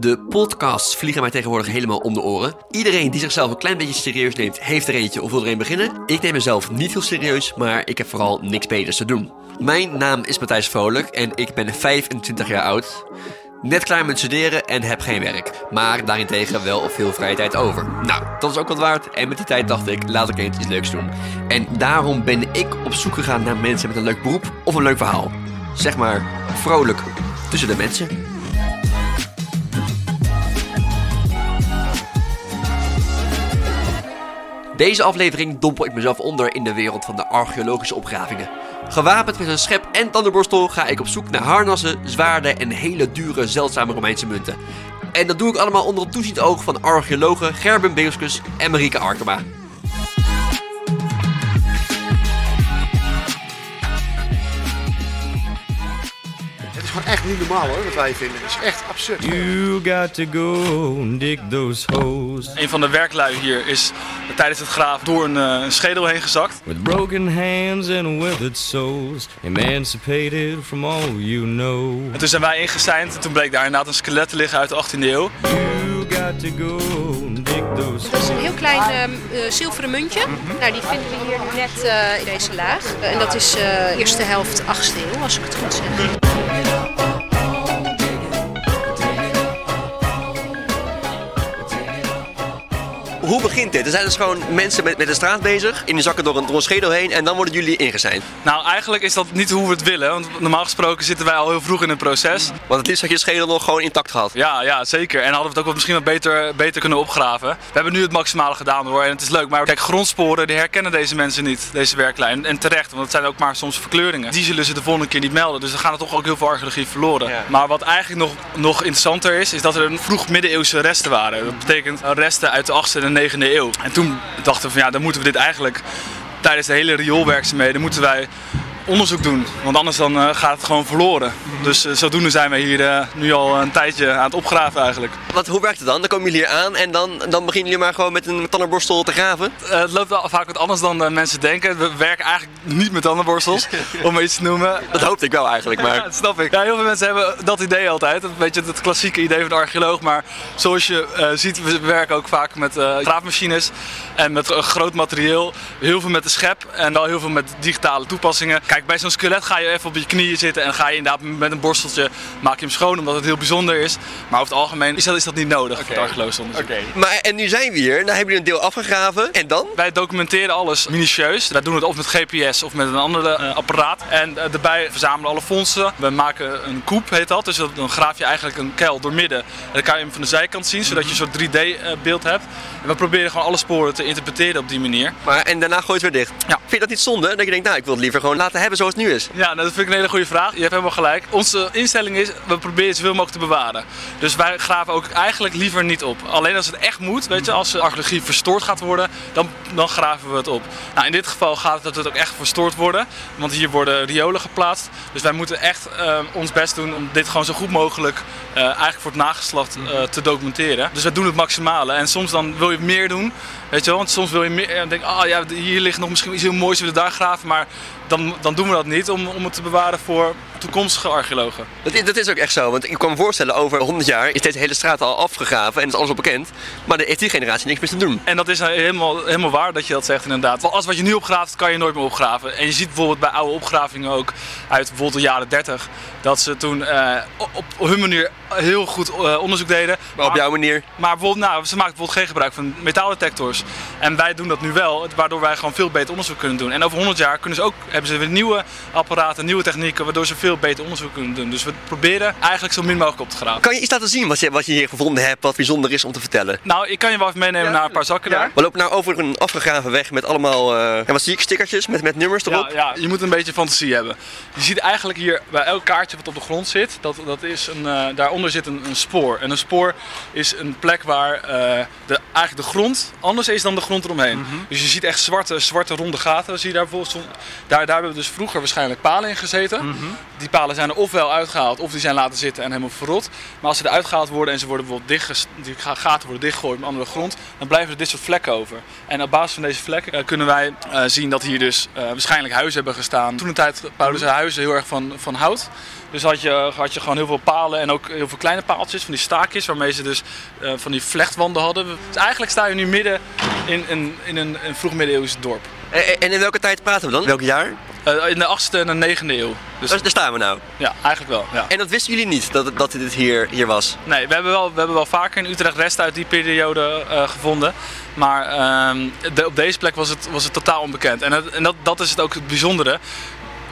De podcasts vliegen mij tegenwoordig helemaal om de oren. Iedereen die zichzelf een klein beetje serieus neemt, heeft er eentje of wil er een beginnen. Ik neem mezelf niet heel serieus, maar ik heb vooral niks beters te doen. Mijn naam is Matthijs Vrolijk en ik ben 25 jaar oud. Net klaar met studeren en heb geen werk. Maar daarentegen wel veel vrije tijd over. Nou, dat is ook wat waard. En met die tijd dacht ik, laat ik eens iets leuks doen. En daarom ben ik op zoek gegaan naar mensen met een leuk beroep of een leuk verhaal. Zeg maar, vrolijk tussen de mensen. Deze aflevering dompel ik mezelf onder in de wereld van de archeologische opgravingen. Gewapend met een schep en tandenborstel ga ik op zoek naar harnassen, zwaarden en hele dure, zeldzame Romeinse munten. En dat doe ik allemaal onder het toezicht oog van archeologen Gerben Beuskus en Marieke Arkema. Het is gewoon echt niet normaal hoor, wat wij vinden. Het is echt absurd. You got to go and dig those holes Een van de werklui hier is tijdens het graven door een eh, schedel heen gezakt. with broken hands and withered souls, emancipated from all you know. En toen zijn wij ingeseind en toen bleek daar inderdaad een skelet te liggen uit de 18e eeuw. You got to go and dig those Dat is een heel klein ehm, eh, zilveren muntje. Nou, die vinden we hier net eh, in deze laag. En dat is eh eerste helft 8e eeuw, als ik het goed zeg. Hoe begint dit? Er zijn dus gewoon mensen met, met een straat bezig, in die zakken door een, door een schedel heen en dan worden jullie ingeseind. Nou, eigenlijk is dat niet hoe we het willen, want normaal gesproken zitten wij al heel vroeg in het proces. Want het liefst had je schedel nog gewoon intact gehad. Ja, ja, zeker. En hadden we het ook wel misschien wat beter, beter kunnen opgraven. We hebben nu het maximale gedaan hoor, en het is leuk. Maar kijk, grondsporen, die herkennen deze mensen niet, deze werklui. En, terecht, want het zijn ook maar soms verkleuringen. Die zullen ze de volgende keer niet melden, dus dan gaan er toch ook heel veel archeologie verloren. Ja. Maar wat eigenlijk nog, nog interessanter is, is dat er een vroeg middeleeuwse resten waren. Dat betekent resten uit de 8e en de 9e eeuw. En toen dachten we van ja, dan moeten we dit eigenlijk tijdens de hele rioolwerkzaamheden moeten wij onderzoek doen. Want anders dan eh, gaat het gewoon verloren. Dus eh, zodoende zijn wij hier eh, nu al een tijdje aan het opgraven eigenlijk. Wat, hoe werkt het dan? Dan komen jullie hier aan en dan, dan beginnen jullie maar gewoon met een tandenborstel te graven. Eh, het loopt wel vaak wat anders dan mensen denken. We werken eigenlijk niet met tandenborstels, om maar iets te noemen. Dat hoopte ik wel eigenlijk, Ja, maar... dat snap ik. Ja, heel veel mensen hebben dat idee altijd. Een beetje het klassieke idee van de archeoloog. Maar zoals je eh, ziet, we werken ook vaak met eh, graafmachines. En met groot materieel. Heel veel met de schep. En wel heel veel met digitale toepassingen. Kijk, bij zo'n skelet ga je even op je knieën zitten. En ga je inderdaad met een borsteltje maak je hem schoon. Omdat het heel bijzonder is. Maar over het algemeen is dat, is dat niet nodig voor het archeologisch onderzoek. Maar en nu zijn we hier, dan hebben jullie een deel afgegraven. En dan? Wij documenteren alles minutieus. Wij doen het of met GPS of met een ander eh, apparaat. En eh, daarbij verzamelen alle fondsen. We maken een koep, heet dat. Dus dat- dan graaf je eigenlijk een kuil door midden. En dan kan je hem van de zijkant zien, zodat je een soort 3D-beeld hebt. En we proberen gewoon alle sporen te interpreteren op die manier. Maar, en daarna gooi je het weer dicht. Ja. Vind je dat niet zonde? Dat je denkt, nou, ik wil het liever gewoon laten hebben zoals het nu is. Ja, nou, dat vind ik een hele goede vraag. Je hebt helemaal gelijk. Onze instelling is, we proberen zoveel mogelijk te bewaren. Dus wij graven ook eigenlijk liever niet op. Alleen als het echt moet, weet je, als de archeologie verstoord gaat worden, dan, dan graven we het op. Nou, in dit geval gaat het dat het ook echt verstoord worden. Want hier worden riolen geplaatst. Dus wij moeten echt eh, ons best doen om dit gewoon zo goed mogelijk eh, eigenlijk voor het nageslacht eh, te documenteren. Dus wij doen het maximale. En soms dan wil je meer doen. Weet je wel, want soms wil je meer en denk, ah ja, hier ligt nog misschien iets heel moois, we willen daar graven. Maar dan, dan doen we dat niet om, om het te bewaren voor toekomstige archeologen. Dat is, dat is ook echt zo, want ik kan me voorstellen, over 100 jaar is deze hele straat al afgegraven en is alles al bekend. Maar dan heeft die generatie niks meer te doen. En dat is nou helemaal, helemaal waar dat je dat zegt inderdaad. Want Alles wat je nu opgraaft, kan je nooit meer opgraven. En je ziet bijvoorbeeld bij oude opgravingen ook uit bijvoorbeeld de jaren 30... dat ze toen eh, op, hun manier heel goed eh, onderzoek deden. Maar op jouw manier. Maar bijvoorbeeld, nou, ze maken bijvoorbeeld geen gebruik van metaaldetectors. En wij doen dat nu wel, waardoor wij gewoon veel beter onderzoek kunnen doen. En over 100 jaar kunnen ze ook, hebben ze weer nieuwe apparaten, nieuwe technieken, waardoor ze veel beter onderzoek kunnen doen. Dus we proberen eigenlijk zo min mogelijk op te graven. Kan je iets laten zien wat je, wat je hier gevonden hebt, wat bijzonder is om te vertellen? Nou, ik kan je wel even meenemen naar een paar zakken daar. We lopen nou over een afgegraven weg met allemaal, eh ja, wat zie ik, stickertjes met, met nummers erop. Ja, ja, je moet een beetje fantasie hebben. Je ziet eigenlijk hier bij elk kaartje wat op de grond zit, dat, dat is een, eh, daaronder zit een, een spoor. En een spoor is een plek waar eh, de, eigenlijk de grond anders is dan de grond eromheen. Dus je ziet echt zwarte, zwarte ronde gaten. Zie je daar, bijvoorbeeld zo- daar, daar hebben we dus vroeger waarschijnlijk palen in gezeten. Die palen zijn er ofwel uitgehaald of die zijn laten zitten en helemaal verrot. Maar als ze eruit gehaald worden en ze worden bijvoorbeeld dicht, die ga- gaten worden dichtgegooid met andere grond, dan blijven er dit soort vlekken over. En op basis van deze vlekken eh, kunnen wij eh, zien dat hier dus eh, waarschijnlijk huizen hebben gestaan. Toen de tijd bouwden ze huizen heel erg van, van hout. Dus had je, had je gewoon heel veel palen en ook heel veel kleine paaltjes, van die staakjes, waarmee ze dus eh, van die vlechtwanden hadden. Dus eigenlijk sta je nu midden in, in, in een, een vroeg middeleeuws dorp. En, en in welke tijd praten we dan? Welk jaar? Eh, in de 8e en de 9e eeuw. Dus Daar, daar staan we nou. ja, eigenlijk wel. Ja. En dat wisten jullie niet, dat, dat dit hier, hier was? Nee, we hebben, wel, we hebben wel vaker in Utrecht resten uit die periode eh, gevonden. Maar ehm, de- op deze plek was het, was het totaal onbekend. En, het- en dat, dat is het ook het bijzondere.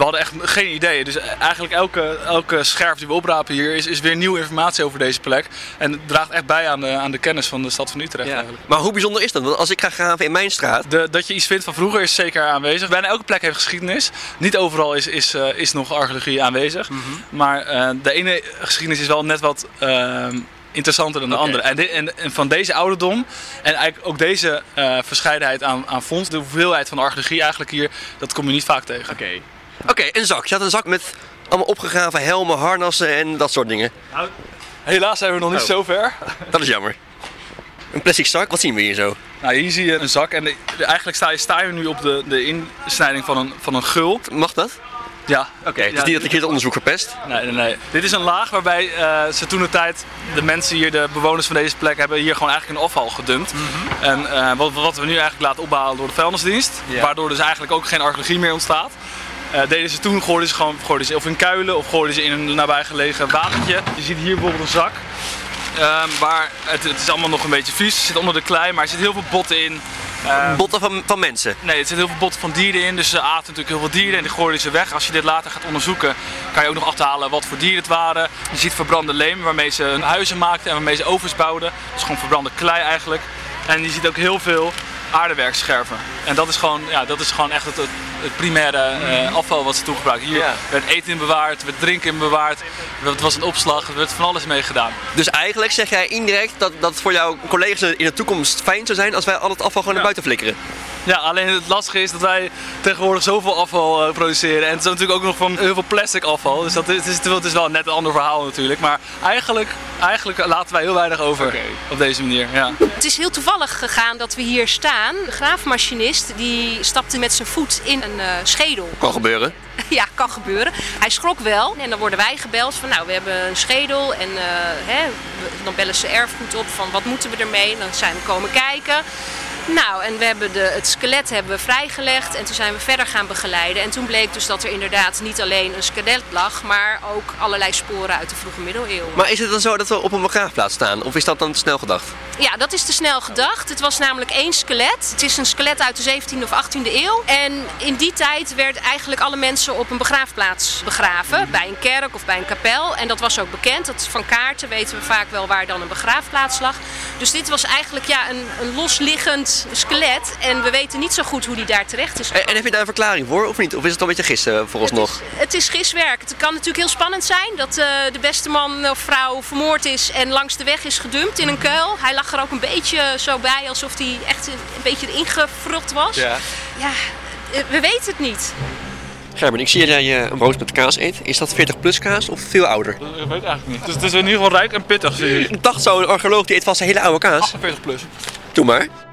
We hadden echt geen idee. Dus eigenlijk elke, elke scherf die we oprapen hier is, is weer nieuwe informatie over deze plek. En het draagt echt bij aan de, aan de kennis van de stad van Utrecht eigenlijk. Maar hoe bijzonder is dat? Want als ik ga graven in mijn straat, De, dat je iets vindt van vroeger is zeker aanwezig. Bijna elke plek heeft geschiedenis. Niet overal is, is, eh, is nog archeologie aanwezig. Maar eh, de ene geschiedenis is wel net wat ehm, interessanter dan de andere. En, en, en van deze ouderdom en eigenlijk ook deze eh, verscheidenheid aan, aan vondst, de hoeveelheid van archeologie eigenlijk hier, dat kom je niet vaak tegen. Oké. Oké, een zak. Je had een zak met allemaal opgegraven helmen, harnassen en dat soort dingen. Helaas zijn we nog niet Oh. zo ver. Dat is jammer. Een plastic zak, wat zien we hier zo? Nou, hier zie je een zak en de- de- eigenlijk sta je, sta je nu op de, de insnijding van een, van een gul. Mag dat? Ja, Oké, het is niet dat ik hier het onderzoek verpest. Nee, nee, nee. Dit is een laag waarbij eh, ze toen de tijd, de mensen hier, de bewoners van deze plek, hebben hier gewoon eigenlijk een afval gedumpt. En eh, wat, wat we nu eigenlijk laten opbouwen door de vuilnisdienst, Ja. waardoor dus eigenlijk ook geen archeologie meer ontstaat. Eh, deden ze toen, gooiden ze gewoon gooiden ze of in kuilen of gooiden ze in een nabijgelegen watertje. Je ziet hier bijvoorbeeld een zak. Ehm, waar het, het is allemaal nog een beetje vies, het zit onder de klei, maar er zit heel veel botten in. Ehm, Botten van, van mensen. Nee, er zit heel veel botten van dieren in, dus ze aten natuurlijk heel veel dieren en die gooiden ze weg. Als je dit later gaat onderzoeken, kan je ook nog achterhalen wat voor dieren het waren. Je ziet verbrande leem waarmee ze hun huizen maakten en waarmee ze ovens bouwden. Dus gewoon verbrande klei eigenlijk. En je ziet ook heel veel aardewerkscherven. En dat is gewoon, ja, dat is gewoon echt het, het, het primaire eh, afval wat ze toen gebruikten. Hier Ja. werd eten in bewaard, werd drinken in bewaard, het was een opslag, er werd van alles mee gedaan. Dus eigenlijk zeg jij indirect dat, dat het voor jouw collega's in de toekomst fijn zou zijn als wij al het afval gewoon naar buiten flikkeren. Ja, alleen het lastige is dat wij tegenwoordig zoveel afval eh, produceren. En het is natuurlijk ook nog van heel veel plastic afval. Dus dat is, het, is, het is wel net een ander verhaal natuurlijk. Maar eigenlijk, eigenlijk laten wij heel weinig over op deze manier. Ja. Het is heel toevallig gegaan dat we hier staan. De graafmachinist die stapte met zijn voet in een eh, schedel. Kan gebeuren. ja, kan gebeuren. Hij schrok wel en dan worden wij gebeld van nou we hebben een schedel en eh, hè, dan bellen ze erfgoed op van wat moeten we ermee. Dan zijn we komen kijken. Nou, en we hebben de, het skelet hebben we vrijgelegd en toen zijn we verder gaan begeleiden. En toen bleek dus dat er inderdaad niet alleen een skelet lag, maar ook allerlei sporen uit de vroege middeleeuwen. Maar is het dan zo dat we op een begraafplaats staan? Of is dat dan te snel gedacht? Ja, dat is te snel gedacht. Het was namelijk één skelet. Het is een skelet uit de 17e of 18e eeuw. En in die tijd werden eigenlijk alle mensen op een begraafplaats begraven. Bij een kerk of bij een kapel. En dat was ook bekend. Dat van kaarten weten we vaak wel waar dan een begraafplaats lag. Dus dit was eigenlijk ja, een, een losliggend skelet. En we weten niet zo goed hoe die daar terecht is En, en heb je daar een verklaring voor of niet? Of is het al een beetje gissen vooralsnog? het is giswerk. Het kan natuurlijk heel spannend zijn dat eh, de beste man of vrouw vermoord is en langs de weg is gedumpt in een kuil. Hij lag er ook een beetje zo bij alsof hij echt een, een beetje erin gefrukt was. Ja, eh, we weten het niet. Gerben, ik zie dat jij eh, een brood met kaas eet. Is dat 40 plus kaas of veel ouder? Dat weet ik eigenlijk niet. Dus het is in ieder geval rijk en pittig zie. Ik dacht zo, een archeoloog die eet vast een hele oude kaas. 48 plus. Doe maar.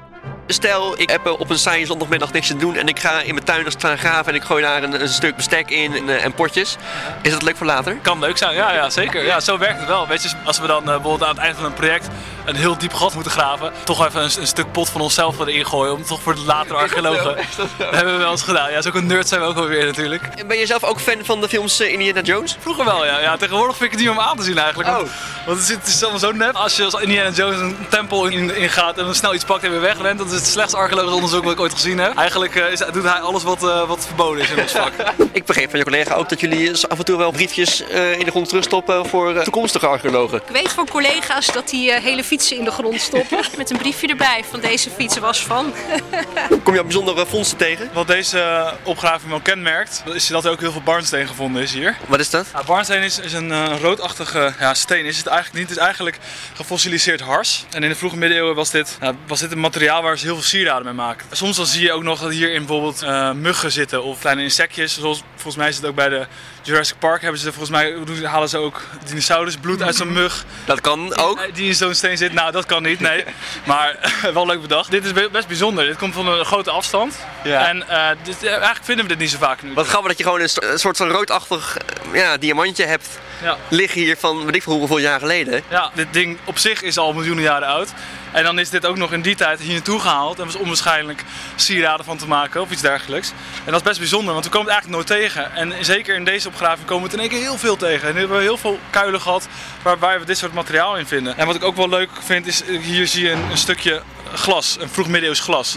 Stel, ik heb op een saaie zondagmiddag niks te doen en ik ga in mijn tuin staan graven en ik gooi daar een, een stuk bestek in en, eh, en potjes. Is dat leuk voor later? Kan leuk zijn, ja, ja zeker. Ja, zo werkt het wel. Weet je, als we dan eh, bijvoorbeeld aan het eind van een project een heel diep gat moeten graven, toch even een, een stuk pot van onszelf erin gooien om toch voor de latere archeologen. Dat hebben we wel eens gedaan. Ja, zo'n nerd zijn we ook wel weer natuurlijk. Ben je zelf ook fan van de films eh, Indiana Jones? Vroeger wel, ja. ja. Tegenwoordig vind ik het niet meer om aan te zien eigenlijk. Want, Oh. want het, is, het is allemaal zo nep. Als je als Indiana Jones een tempel in, ingaat en dan snel iets pakt en weer wegrent, dat is het slechtste archeologisch onderzoek wat ik ooit gezien heb. Eigenlijk eh, is, doet hij alles wat, eh, wat verboden is in ons vak. Ik begreep van je collega ook dat jullie af en toe wel briefjes eh, in de grond terugstoppen voor eh, toekomstige archeologen. Ik weet van collega's dat die hele fietsen in de grond stoppen. Met een briefje erbij van deze fiets was van. Kom je op bijzondere vondsten tegen? Wat deze eh, opgraving wel kenmerkt, is dat er ook heel veel barnsteen gevonden is hier. Wat is dat? Ja, barnsteen is, is een eh, roodachtige ja, steen. Is het eigenlijk niet. Het is eigenlijk gefossiliseerd hars. En in de vroege middeleeuwen was dit, ja, was dit een materiaal waar ze heel veel sieraden mee maken. Soms dan zie je ook nog dat hierin bijvoorbeeld eh, muggen zitten of kleine insectjes. Zoals volgens mij is het ook bij de Jurassic Park hebben ze volgens mij doen- halen ze ook dinosaurusbloed uit zo'n mug. Dat kan ook. Die in zo'n steen zit. Nou, dat kan niet, nee. Maar wel leuk bedacht. Dit is be- best bijzonder. Dit komt van een grote afstand. Ja. En eh, dit, eigenlijk vinden we dit niet zo vaak nu. Wat grappig dat je gewoon een soort van roodachtig eh, ja, diamantje hebt Ja. liggen hier van weet ik veel hoeveel jaar geleden. Ja, dit ding op zich is al miljoenen jaren oud. En dan is dit ook nog in die tijd hier naartoe gehaald. En was onwaarschijnlijk sieraden van te maken of iets dergelijks. En dat is best bijzonder, want we komen het eigenlijk nooit tegen. En zeker in deze opgraving komen we het in één keer heel veel tegen. En nu hebben we heel veel kuilen gehad waar, waar we dit soort materiaal in vinden. En wat ik ook wel leuk vind is, hier zie je een, een stukje glas, een vroeg middeleeuws glas.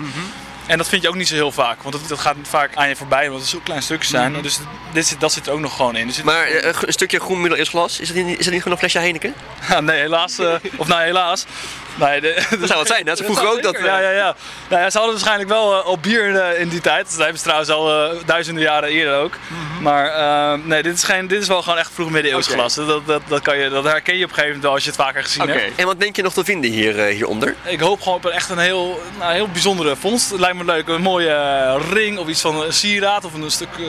En dat vind je ook niet zo heel vaak, want dat, dat gaat vaak aan je voorbij, omdat het zo klein stukjes zijn. Dus dit zit, dat zit er ook nog gewoon in. Dus Maar eh, een stukje groen middeleeuws glas, is dat, niet, is dat niet gewoon een flesje Heineken? Ja, nee, helaas. eh, of nou, helaas. Nee, de, Dat zou het zijn, hè? Ze vroegen ook dat... Zeker, Ja, ja, ja. Nou ja, ze hadden waarschijnlijk wel eh, al bier eh, in die tijd. Dat hebben ze trouwens al eh, duizenden jaren eerder ook. Maar eh, nee, dit is, geen, dit is wel gewoon echt vroeg middeleeuws Oké. glas. Dat, dat, dat, kan je, dat herken je op een gegeven moment wel als je het vaker gezien hebt. En wat denk je nog te vinden hier, eh, hieronder? Ik hoop gewoon op een echt een heel, nou, heel bijzondere vondst. Het lijkt me leuk. Een mooie eh, ring of iets van een sieraad of een stuk eh,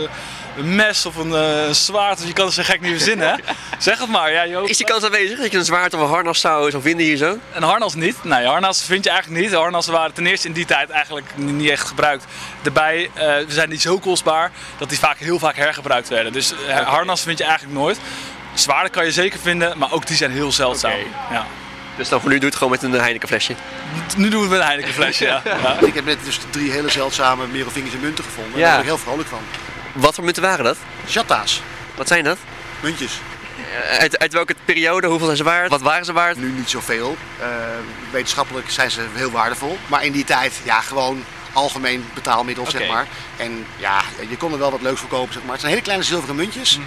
een mes of een eh, zwaard. Dus je kan het zo gek niet verzinnen, hè? Zeg het maar. Ja, Is die kans aanwezig dat je een zwaard of een harnas zou, zou vinden hier zo? Een harnas niet. Nee, harnas vind je eigenlijk niet. Harnassen waren ten eerste in die tijd eigenlijk ni- niet echt gebruikt. Daarbij, eh ze zijn niet zo kostbaar dat die vaak heel vaak hergebruikt werden. Dus eh, harnas vind je eigenlijk nooit. Zwaarden kan je zeker vinden, maar ook die zijn heel zeldzaam. Ja. Dus dan voor nu doe het gewoon met een Heineken flesje. Nu doen we het met een Heineken flesje, ja. ja. Ik heb net dus drie hele zeldzame Merovingische munten gevonden. Ja. Daar ben ik heel vrolijk van. Wat voor munten waren dat? Chatta's, Wat zijn dat? muntjes. Eh, Uit, uit welke periode? Hoeveel zijn ze waard? Wat waren ze waard? Nu niet zoveel. Eh, wetenschappelijk zijn ze heel waardevol. Maar in die tijd, ja, gewoon algemeen betaalmiddel, zeg maar. En ja, je kon er wel wat leuks voor kopen, zeg maar. Het zijn hele kleine zilveren muntjes.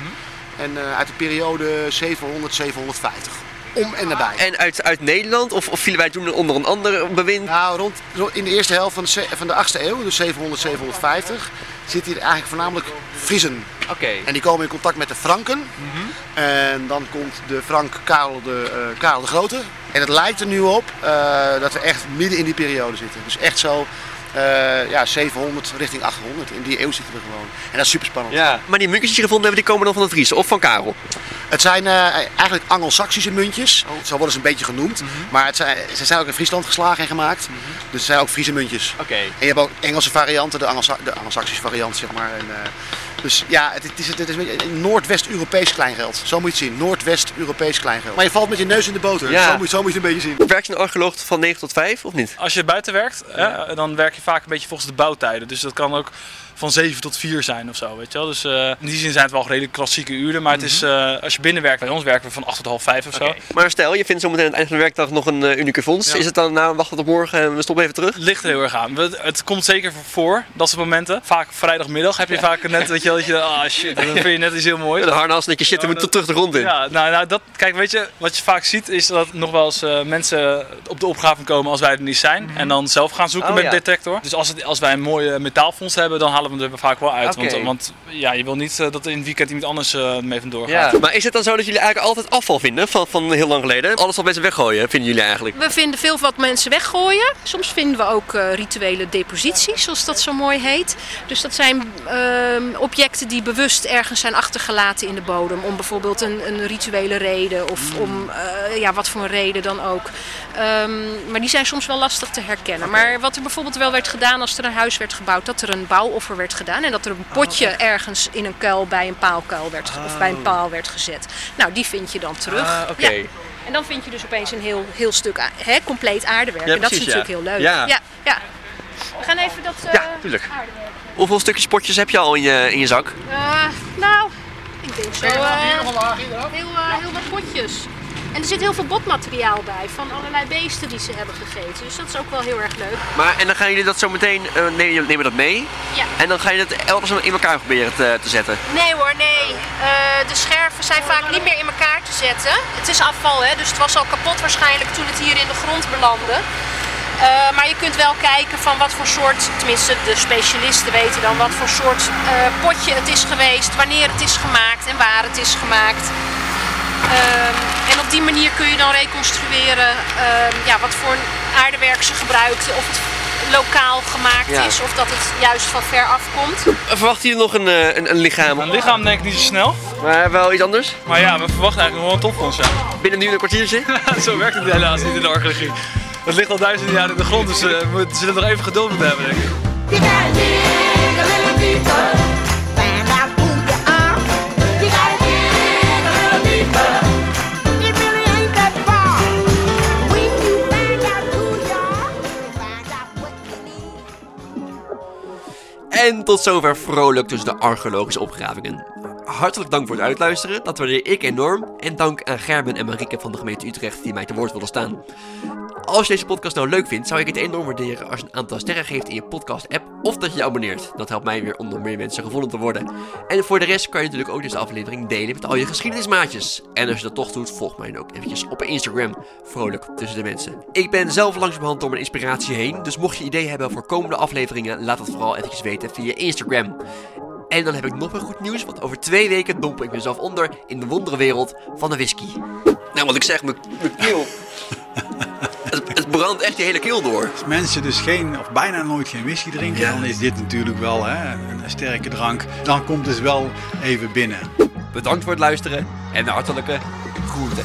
En eh, uit de periode 700, 750. Om en nabij. En uit, uit Nederland? Of, of vielen wij toen onder een ander bewind? Nou, rond, in de eerste helft van de, van de 8e eeuw, dus 700, 750, zitten hier eigenlijk voornamelijk Friezen. Oké. En die komen in contact met de Franken. En dan komt de Frank Karel de, eh, Karel de Grote. En het lijkt er nu op eh, dat we echt midden in die periode zitten. Dus echt zo eh, ja, 700 richting 800. In die eeuw zitten we gewoon. En dat is super spannend. Ja. Maar die muntjes die gevonden hebben, die komen dan van de Vries of van Karel? Het zijn eh, eigenlijk Anglo-Saxische muntjes. Zo worden ze een beetje genoemd. Maar het zijn, ze zijn ook in Friesland geslagen en gemaakt. Dus het zijn ook Friese muntjes. Oké. En je hebt ook Engelse varianten, de de Anglo-Saxische variant, zeg maar. En, eh, dus ja, het, het is, het is een Noordwest-Europees kleingeld. Zo moet je het zien. Noordwest-Europees kleingeld. Maar je valt met je neus in de boter. Ja. Zo, moet, zo moet je het een beetje zien. Werkt een archeoloog van 9 tot 5 of niet? Als je buiten werkt, hè, dan werk je vaak een beetje volgens de bouwtijden. Dus dat kan ook van 7 tot 4 zijn of zo, weet je wel. Dus eh, in die zin zijn het wel redelijk klassieke uren. Maar het is, eh, als je binnen werkt, bij ons werken we van 8 tot half 5 of zo. Maar stel, je vindt zometeen aan het eind van de werkdag nog een eh, unieke fonds. Ja. Is het dan, nou, wacht tot morgen en we stoppen even terug? Ligt er heel erg aan. Het komt zeker voor, dat soort momenten. Vaak vrijdagmiddag heb je vaak net, weet je wel, dat je, ah shit, dan vind je net iets heel moois. De harnas, dat je shit, we moeten tot terug de grond in. Ja, nou, nou dat, kijk, weet je, wat je vaak ziet is dat nog wel eens mensen op de opgave komen als wij er niet zijn. En dan zelf gaan zoeken Oh, met ja. detector. Dus als, het, als wij een mooie metaalfonds hebben, dan halen we hem er vaak wel uit. Want, want ja, je wil niet eh, dat er in het weekend iemand anders eh, mee vandoor Ja. gaat. Maar is het dan zo dat jullie eigenlijk altijd afval vinden van, van heel lang geleden? Alles wat mensen weggooien, vinden jullie eigenlijk? We vinden veel wat mensen weggooien. Soms vinden we ook eh, rituele deposities, zoals dat zo mooi heet. Dus dat zijn ehm, objecten die bewust ergens zijn achtergelaten in de bodem. Om bijvoorbeeld een, een rituele reden of om eh, ja, wat voor een reden dan ook. Ehm, maar die zijn soms wel lastig te herkennen. Maar wat er bijvoorbeeld wel werd gedaan als er een huis werd gebouwd, dat er een bouwoffer werd gedaan. En dat er een potje ergens in een kuil bij een paalkuil werd, of bij een paal werd gezet. Nou, die vind je dan terug. Ah. Ja. En dan vind je dus opeens een heel, heel stuk hè, compleet aardewerk. Ja, en dat is precies, natuurlijk ja. heel leuk. Ja. ja, ja. We gaan even dat eh, Ja, tuurlijk. aardewerk. Hoeveel stukjes potjes heb je al in je, in je zak? Eh, nou, ik denk zo eh, heel, eh, heel wat potjes. En er zit heel veel botmateriaal bij van allerlei beesten die ze hebben gegeten. Dus dat is ook wel heel erg leuk. Maar, en dan gaan jullie dat zo meteen, eh, nemen, nemen dat mee. Ja. En dan ga je dat elders in elkaar proberen te, te zetten. Nee hoor, nee. Eh, de scherven zijn vaak niet meer in elkaar te zetten. Het is afval, hè, dus het was al kapot waarschijnlijk toen het hier in de grond belandde. Eh, maar je kunt wel kijken van wat voor soort, tenminste de specialisten weten dan wat voor soort potje het is geweest, wanneer het is gemaakt en waar het is gemaakt. Ehm, en op die manier kun je dan reconstrueren ehm, ja, wat voor een aardewerk ze gebruikten. Of het lokaal gemaakt Ja. is of dat het juist van ver afkomt. Verwachten jullie nog een, eh, een, een lichaam? Een lichaam denk ik niet zo snel. Maar wel iets anders? Maar ja, we verwachten eigenlijk nog wel een topfonds, ja. Binnen nu een kwartiertje? Zo werkt het helaas niet in de archeologie. Het ligt al duizenden jaar in de grond, dus eh, we zullen nog even geduld moeten hebben, denk ik. En tot zover vrolijk tussen de archeologische opgravingen. Hartelijk dank voor het uitluisteren, dat waardeer ik enorm. En dank aan Gerben en Marieke van de gemeente Utrecht die mij te woord willen staan. Als je deze podcast nou leuk vindt, zou ik het enorm waarderen als je een aantal sterren geeft in je podcast-app of dat je je abonneert. Dat helpt mij weer om door meer mensen gevonden te worden. En voor de rest kan je natuurlijk ook deze aflevering delen met al je geschiedenismaatjes. En als je dat toch doet, volg mij dan ook eventjes op Instagram. Vrolijk tussen de mensen. Ik ben zelf langzamerhand door mijn inspiratie heen, dus mocht je ideeën hebben voor komende afleveringen, laat het vooral eventjes weten via Instagram. En dan heb ik nog een goed nieuws, want over twee weken dompel ik mezelf onder in de wonderenwereld van de whisky. Nou, wat ik zeg, mijn keel. het, het brandt echt je hele keel door. Als mensen dus geen, of bijna nooit geen whisky drinken, Ja. dan is dit natuurlijk wel hè, een sterke drank. Dan komt het wel even binnen. Bedankt voor het luisteren en hartelijke groente.